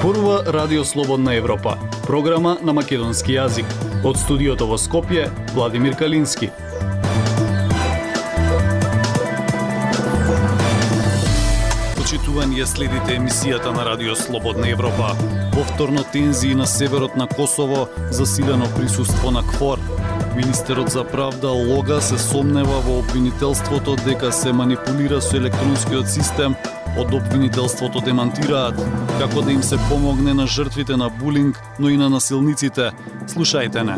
Зборува Радио Слободна Европа, програма на македонски јазик. Од студиото во Скопје, Владимир Калински. Почитувани ја следите емисијата на Радио Слободна Европа. Повторно тензии на северот на Косово, засилено присуство на КФОР. Министерот за правда Лога се сомнева во обвинителството дека се манипулира со електронскиот систем Од обвинителството демантираат како да им се помогне на жртвите на булинг, но и на насилниците. Слушајте не.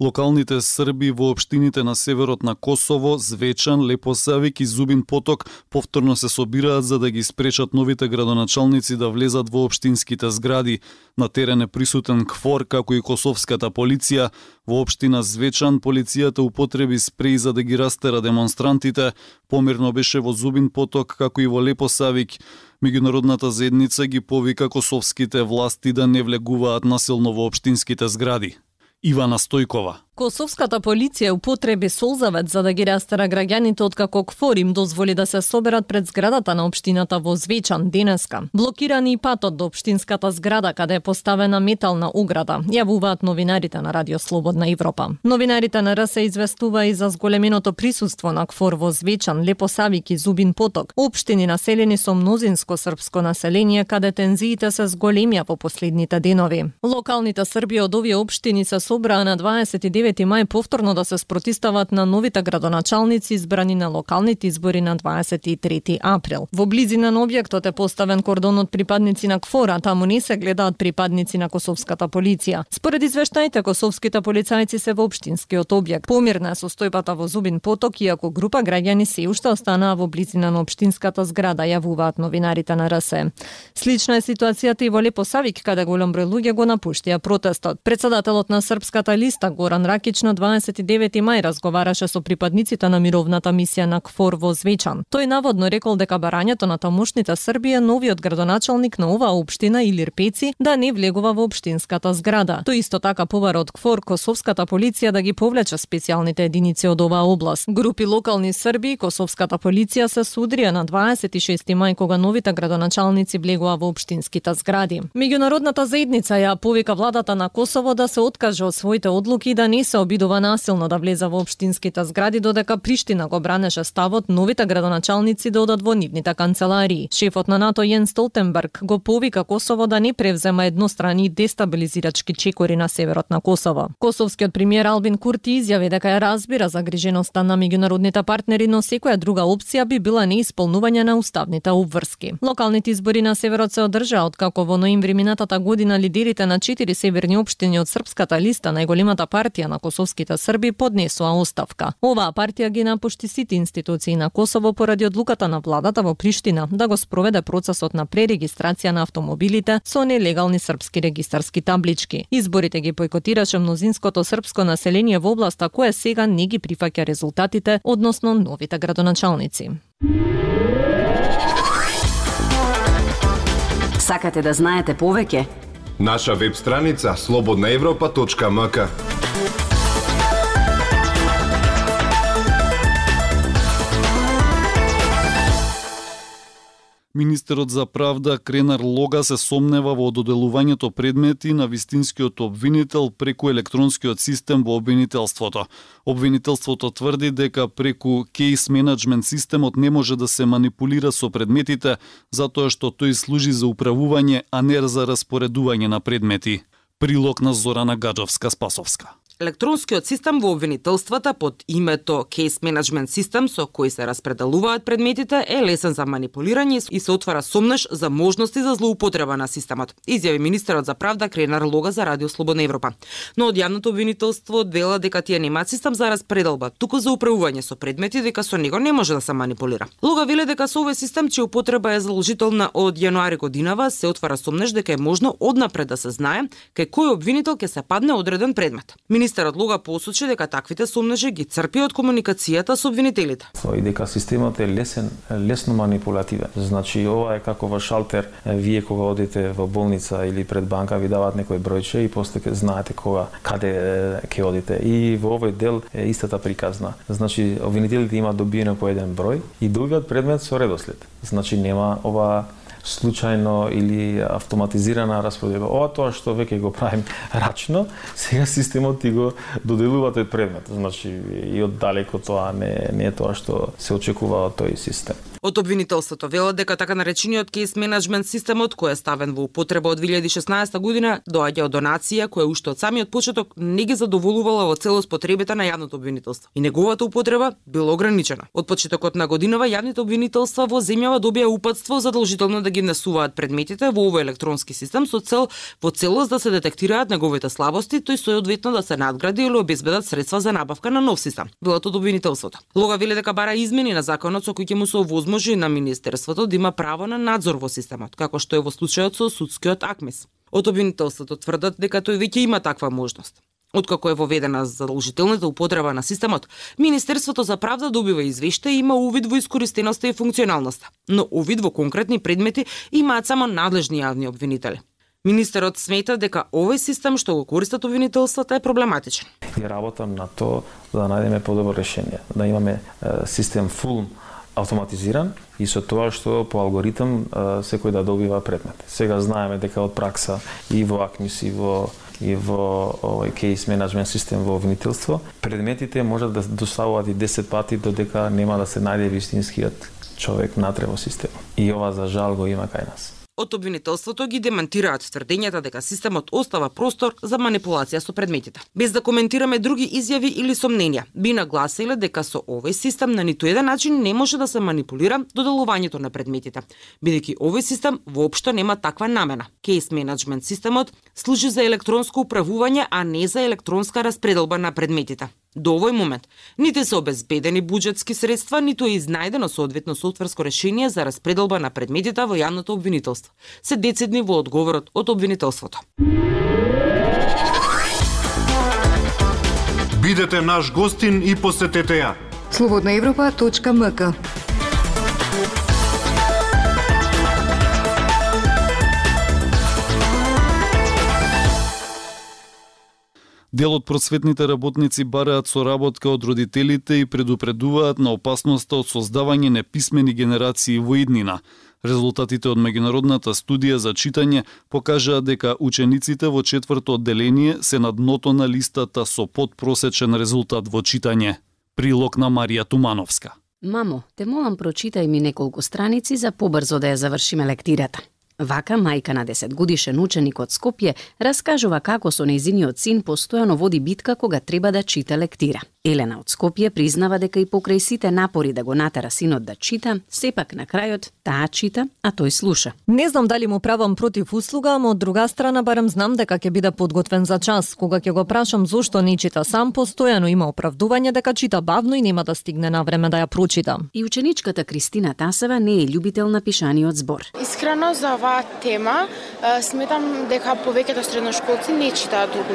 Локалните срби во општините на северот на Косово, Звечан, Лепосавик и Зубин Поток повторно се собираат за да ги спречат новите градоначалници да влезат во општинските згради. На терен е присутен КФОР, како и Косовската полиција. Во општина Звечан полицијата употреби спреј за да ги растера демонстрантите. Помирно беше во Зубин Поток, како и во Лепосавик. Меѓународната заедница ги повика косовските власти да не влегуваат насилно во општинските згради. Ивана Стојкова. Косовската полиција употреби солзавет за да ги растера граѓаните откако КФОР им дозволи да се соберат пред зградата на општината во Звечан денеска. Блокирани и патот до општинската зграда каде е поставена метална ограда, јавуваат новинарите на Радио Слободна Европа. Новинарите на РС известува и за зголеменото присуство на КФОР во Звечан, Лепосавик и Зубин Поток, општини населени со мнозинско српско население каде тензиите се зголемија во последните денови. Локалните срби од овие општини се собраа на 29 9 мај повторно да се спротистават на новите градоначалници избрани на локалните избори на 23 април. Во близина на објектот е поставен кордон од припадници на КФОРа, таму не се гледаат припадници на косовската полиција. Според извештаите, косовските полицајци се во општинскиот објект. Помирна е состојбата во Зубин поток, иако група граѓани се уште останаа во близина на општинската зграда, јавуваат новинарите на РСЕ. Слична е ситуацијата и во Лепосавик, каде голем број луѓе го напуштија протестот. Председателот на Српската листа Горан Рак Ракич на 29 мај разговараше со припадниците на мировната мисија на КФОР во Звечан. Тој наводно рекол дека барањето на тамошните Србија новиот градоначалник на оваа општина Илир Пеци да не влегува во општинската зграда. Тој исто така побара од КФОР Косовската полиција да ги повлече специјалните единици од оваа област. Групи локални Срби и Косовската полиција се судрија на 26 мај кога новите градоначалници влегува во општинските згради. Меѓународната заедница ја повика владата на Косово да се откаже од своите одлуки да не се обидува насилно да влезе во општинските згради додека Приштина го бранеше ставот новите градоначалници да одат во нивните канцеларии. Шефот на НАТО Јен Столтенберг го повика Косово да не превзема еднострани дестабилизирачки чекори на северот на Косово. Косовскиот премиер Албин Курти изјави дека ја разбира загриженоста на меѓународните партнери, но секоја друга опција би била неисполнување на уставните обврски. Локалните избори на северот се одржаа откако во ноември минатата година лидерите на четири северни општини од српската листа, најголемата партија на косовските срби поднесоа оставка. Оваа партија ги напушти сите институции на Косово поради одлуката на владата во Приштина да го спроведе процесот на пререгистрација на автомобилите со нелегални српски регистарски таблички. Изборите ги бойкотираше мнозинското српско население во областа кое сега не ги прифаќа резултатите, односно новите градоначалници. Сакате да знаете повеќе? Наша веб страница slobodnaevropa.mk Министерот за правда Кренар Лога се сомнева во доделувањето предмети на вистинскиот обвинител преку електронскиот систем во обвинителството. Обвинителството тврди дека преку кейс менеджмент системот не може да се манипулира со предметите затоа што тој служи за управување, а не за распоредување на предмети. Прилог на Зорана Гаджовска-Спасовска. Електронскиот систем во обвинителствата под името Case Management System со кој се распределуваат предметите е лесен за манипулирање и се отвара сомнеш за можности за злоупотреба на системот, изјави министерот за правда Кренар Лога за Радио Слободна Европа. Но од јавното обвинителство вела дека тие немаат систем за распределба, туку за управување со предмети дека со него не може да се манипулира. Лога веле дека со овој систем чија употреба е заложителна од јануари годинава се отвара сомнеш дека е можно однапред да се знае кај кој обвинител ќе се падне одреден предмет. Министерот Луга посочи дека таквите сомнежи ги црпи од комуникацијата со обвинителите. И дека системот е лесен, лесно манипулативен. Значи ова е како во шалтер, вие кога одите во болница или пред банка ви даваат некој бројче и после знаете кога каде ќе одите. И во овој дел е истата приказна. Значи обвинителите имаат добиено по еден број и добиваат предмет со редослед. Значи нема ова случајно или автоматизирана распределба. Ова тоа што веќе го правим рачно, сега системот ти го доделува тој предмет. Значи и од далеко тоа не, не е тоа што се очекува од тој систем. Од обвинителството велат дека така наречениот кейс менеджмент системот кој е ставен во употреба од 2016 година доаѓа од донација која уште од самиот почеток не ги задоволувала во целост потребите на јавното обвинителство и неговата употреба била ограничена. Од почетокот на годинава јавните обвинителства во земјава добија упатство задолжително да ги внесуваат предметите во овој електронски систем со цел во целост да се детектираат неговите слабости, тој соодветно да се надгради или обезбедат средства за набавка на нов систем. Велат од обвинителството. Лога вели дека бара измени на законот со кој ќе му се овозможи на министерството да има право на надзор во системот, како што е во случајот со судскиот акмис. Од обвинителството тврдат дека тој веќе има таква можност. Откако е воведена задолжителната употреба на системот, Министерството за правда добива извеште и има увид во искористеноста и функционалноста, но увид во конкретни предмети имаат само надлежни јавни обвинители. Министерот смета дека овој систем што го користат обвинителствата е проблематичен. И работам на тоа да најдеме подобро решение, да имаме систем фулм автоматизиран и со тоа што по алгоритм секој да добива предмет. Сега знаеме дека од пракса и во АКМИС и во и во овој кейс менеджмент систем во обвинителство, предметите можат да доставуваат и 10 пати додека нема да се најде вистинскиот човек натре во системот. И ова за жал го има кај нас. Од обвинителството ги демантираат тврдењата дека системот остава простор за манипулација со предметите. Без да коментираме други изјави или сомненија, би нагласиле дека со овој систем на ниту еден начин не може да се манипулира доделувањето на предметите, бидејќи овој систем воопшто нема таква намена. Кейс менеджмент системот служи за електронско управување, а не за електронска распределба на предметите. До овој момент, нити се обезбедени буџетски средства, ниту е изнајдено соодветно софтверско решение за распределба на предметите во јавното обвинителство. Се децидни во одговорот од обвинителството. Бидете наш гостин и посетете ја. Слободнаевропа.мк Дел од просветните работници бараат соработка од родителите и предупредуваат на опасноста од создавање неписмени генерации во иднина. Резултатите од меѓународната студија за читање покажаа дека учениците во четврто одделение се на дното на листата со подпросечен резултат во читање. Прилог на Марија Тумановска. Мамо, те молам прочитај ми неколку страници за побрзо да ја завршиме лектирата. Вака, мајка на 10 годишен ученик од Скопје раскажува како со нејзиниот син постојано води битка кога треба да чита лектира. Елена од Скопје признава дека и покрај сите напори да го натера синот да чита, сепак на крајот таа чита, а тој слуша. Не знам дали му правам против услуга, ама од друга страна барем знам дека ќе биде подготвен за час. Кога ќе го прашам зошто не чита сам, постојано има оправдување дека чита бавно и нема да стигне на време да ја прочита. И ученичката Кристина Тасева не е љубител на пишаниот збор. Искрено за оваа тема сметам дека повеќето средношколци не читаат толку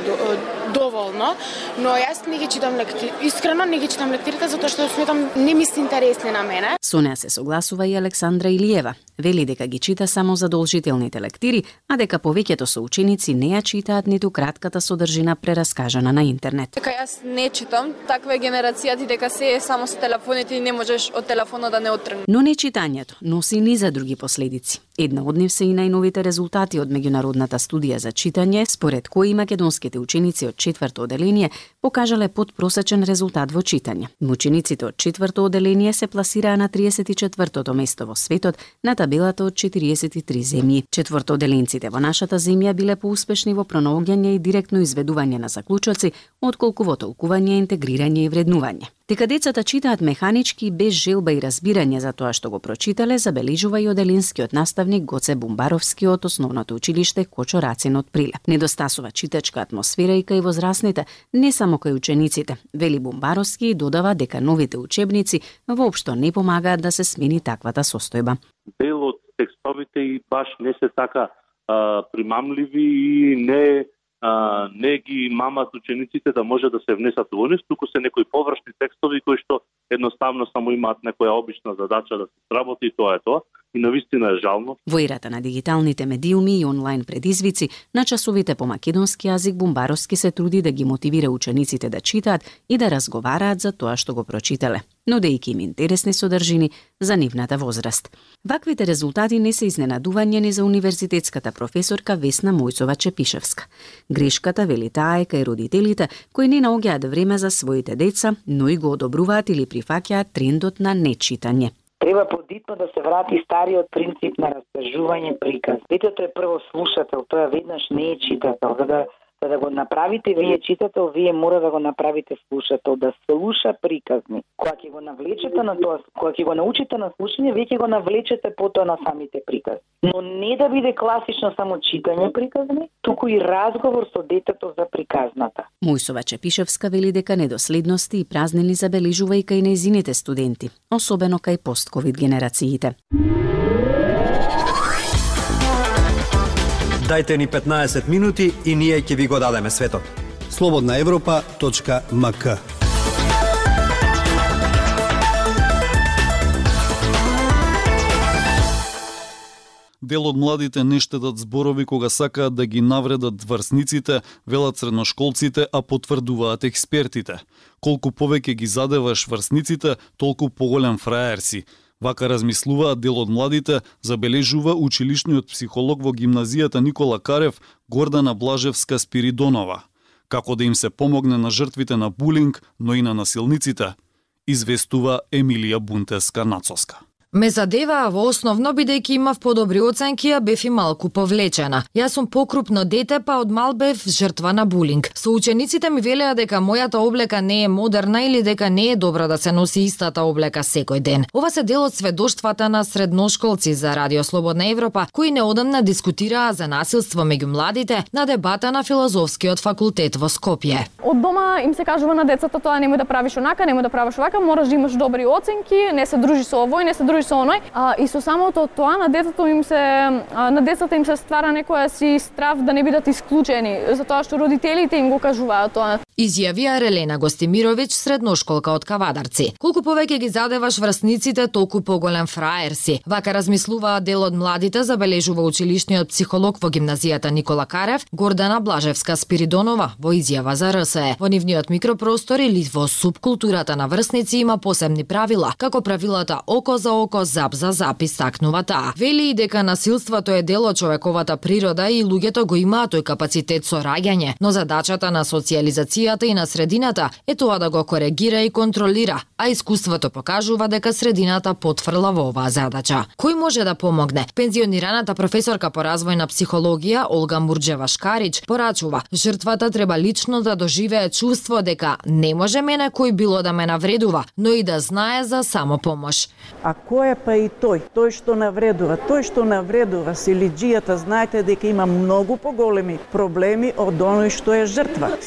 доволно, но јас не ги читам лектири. Искрено не ги читам лектирите затоа што сметам не ми се интересни на мене. Со неа се согласува и Александра Илиева. Вели дека ги чита само задолжителните лектири, а дека повеќето соученици не ја читаат ниту кратката содржина прераскажана на интернет. Дека јас не читам, таква е генерацијата дека се е само со телефоните и не можеш од телефонот да не отргнеш. Но не читањето носи ни за други последици. Една од нив се и најновите резултати од меѓународната студија за читање, според кои македонските ученици од четврто оделение покажале подпросечен резултат во читање. Учениците од четврто оделение се пласираа на 34-тото место во светот на табелата од 43 земји. Четврто оделенците во нашата земја биле поуспешни во пронаоѓање и директно изведување на заклучоци, отколку во толкување, интегрирање и вреднување. Дека децата читаат механички без желба и разбирање за тоа што го прочитале, забележува и оделинскиот наставник Гоце Бумбаровски од основното училиште Кочо Рацин од Прилеп. Недостасува читачка атмосфера и кај возрастните, не само кај учениците. Вели Бумбаровски и додава дека новите учебници воопшто не помагаат да се смени таквата состојба. Дел од текстовите и баш не се така а, примамливи и не а, не ги мамат учениците да може да се внесат во нив, туку се некои површни текстови кои што едноставно само имаат некоја обична задача да се сработи и тоа е тоа. И навистина е жално. Во ирата на дигиталните медиуми и онлайн предизвици, на часовите по македонски јазик Бумбаровски се труди да ги мотивира учениците да читаат и да разговараат за тоа што го прочитале нудејќи им интересни содржини за нивната возраст. Ваквите резултати не се изненадување ни за универзитетската професорка Весна Мојцова Чепишевска. Грешката вели таа е кај родителите кои не наоѓаат време за своите деца, но и го одобруваат или прифаќаат трендот на нечитање. Треба подитно да се врати стариот принцип на растажување приказ. Детето е прво слушател, тоа веднаш не е читател. За да За да го направите вие читател, вие мора да го направите слушател, да слуша приказни. Кога ќе го навлечете на тоа, кога ќе го научите на слушање, вие ќе го навлечете потоа на самите приказни. Но не да биде класично само читање приказни, туку и разговор со детето за приказната. Мојсова Чепишевска вели дека недоследности и празнини забележува и кај нејзините студенти, особено кај постковид генерациите. Дајте ни 15 минути и ние ќе ви го дадеме светот. Слободна Европа.мк Дел од младите не штедат зборови кога сакаат да ги навредат врсниците, велат средношколците, а потврдуваат експертите. Колку повеќе ги задеваш врсниците, толку поголем фраер си. Вака размислуваат дел од младите, забележува училишниот психолог во гимназијата Никола Карев Гордана Блажевска Спиридонова. Како да им се помогне на жртвите на булинг, но и на насилниците, известува Емилија Бунтеска Нацоска. Ме задеваа во основно бидејќи имав подобри оценки, а бев и малку повлечена. Јас сум покрупно дете, па од мал бев жртва на булинг. Соучениците ми велеа дека мојата облека не е модерна или дека не е добра да се носи истата облека секој ден. Ова се дел од сведоштвата на средношколци за Радио Слободна Европа, кои неодамна дискутираа за насилство меѓу младите на дебата на филозофскиот факултет во Скопје. Од дома им се кажува на децата тоа немој да правиш онака, немој да правиш овака, мораш да имаш добри оценки, не се дружи со овој, не се дружи со оној, а, и со самото тоа на децата им се а, на децата им се ствара некоја си страв да не бидат исклучени, затоа што родителите им го кажуваат тоа. Изјавија Релена Гостимировиќ, средношколка од Кавадарци. Колку повеќе ги задеваш врсниците, толку поголем фраер си. Вака размислуваа дел од младите, забележува училишниот психолог во гимназијата Никола Карев, Гордана Блажевска Спиридонова во изјава за РСЕ. Во нивниот микропростор или во субкултурата на врсници има посебни правила, како правилата око за око зап за зап истакнува таа. Вели и дека насилството е дел од човековата природа и луѓето го имаат тој капацитет со раѓање, но задачата на социализацијата и на средината е тоа да го коригира и контролира, а искуството покажува дека средината потврла во оваа задача. Кој може да помогне? Пензионираната професорка по развој на психологија Олга Мурџева Шкарич порачува, жртвата треба лично да доживее чувство дека не може мене кој било да ме навредува, но и да знае за самопомош. А кој е па и тој, тој што навредува, тој што навредува силиджијата, знаете дека има многу поголеми проблеми од оној што е жртва.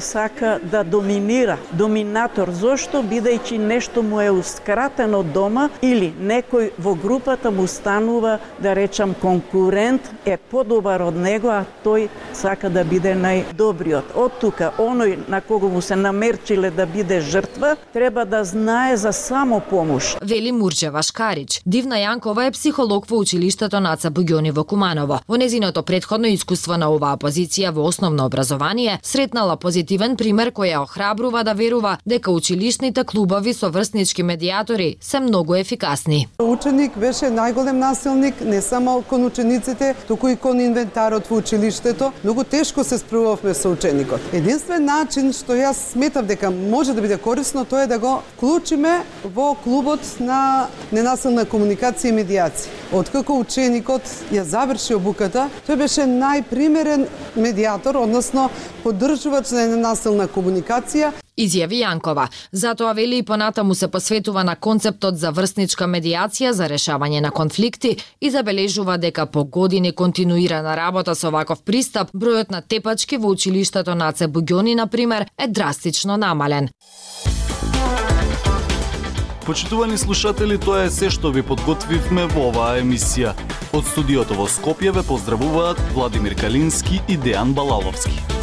Сака да доминира, доминатор, зошто бидејќи нешто му е ускратено дома или некој во групата му станува, да речам, конкурент, е подобар од него, а тој сака да биде најдобриот. Од тука, оној на кого му се намерчиле да биде жртва, треба да знае за само помош. Вели Мурчева Шкарич. Дивна Јанкова е психолог во училиштето Наца Буѓони во Куманово. Во незиното предходно искуство на оваа позиција во основно образование, сретнала позитивен пример кој ја охрабрува да верува дека училишните клубови со врснички медиатори се многу ефикасни. Ученик беше најголем насилник не само кон учениците, туку и кон инвентарот во училиштето. Многу тешко се справувавме со ученикот. Единствен начин што јас сметав дека може да биде корисно тоа е да го вклучиме во клубот на ненасилна комуникација и медиација. Откако ученикот ја заврши обуката, тој беше најпримерен медиатор, односно поддржувач на ненасилна комуникација. Изјави Јанкова. Затоа вели и понатаму се посветува на концептот за врсничка медиација за решавање на конфликти и забележува дека по години континуирана работа со ваков пристап, бројот на тепачки во училиштето на Цебуѓони, на пример, е драстично намален. Почитувани слушатели, тоа е се што ви подготвивме во оваа емисија. Од студиото во Скопје ве поздравуваат Владимир Калински и Дејан Балаловски.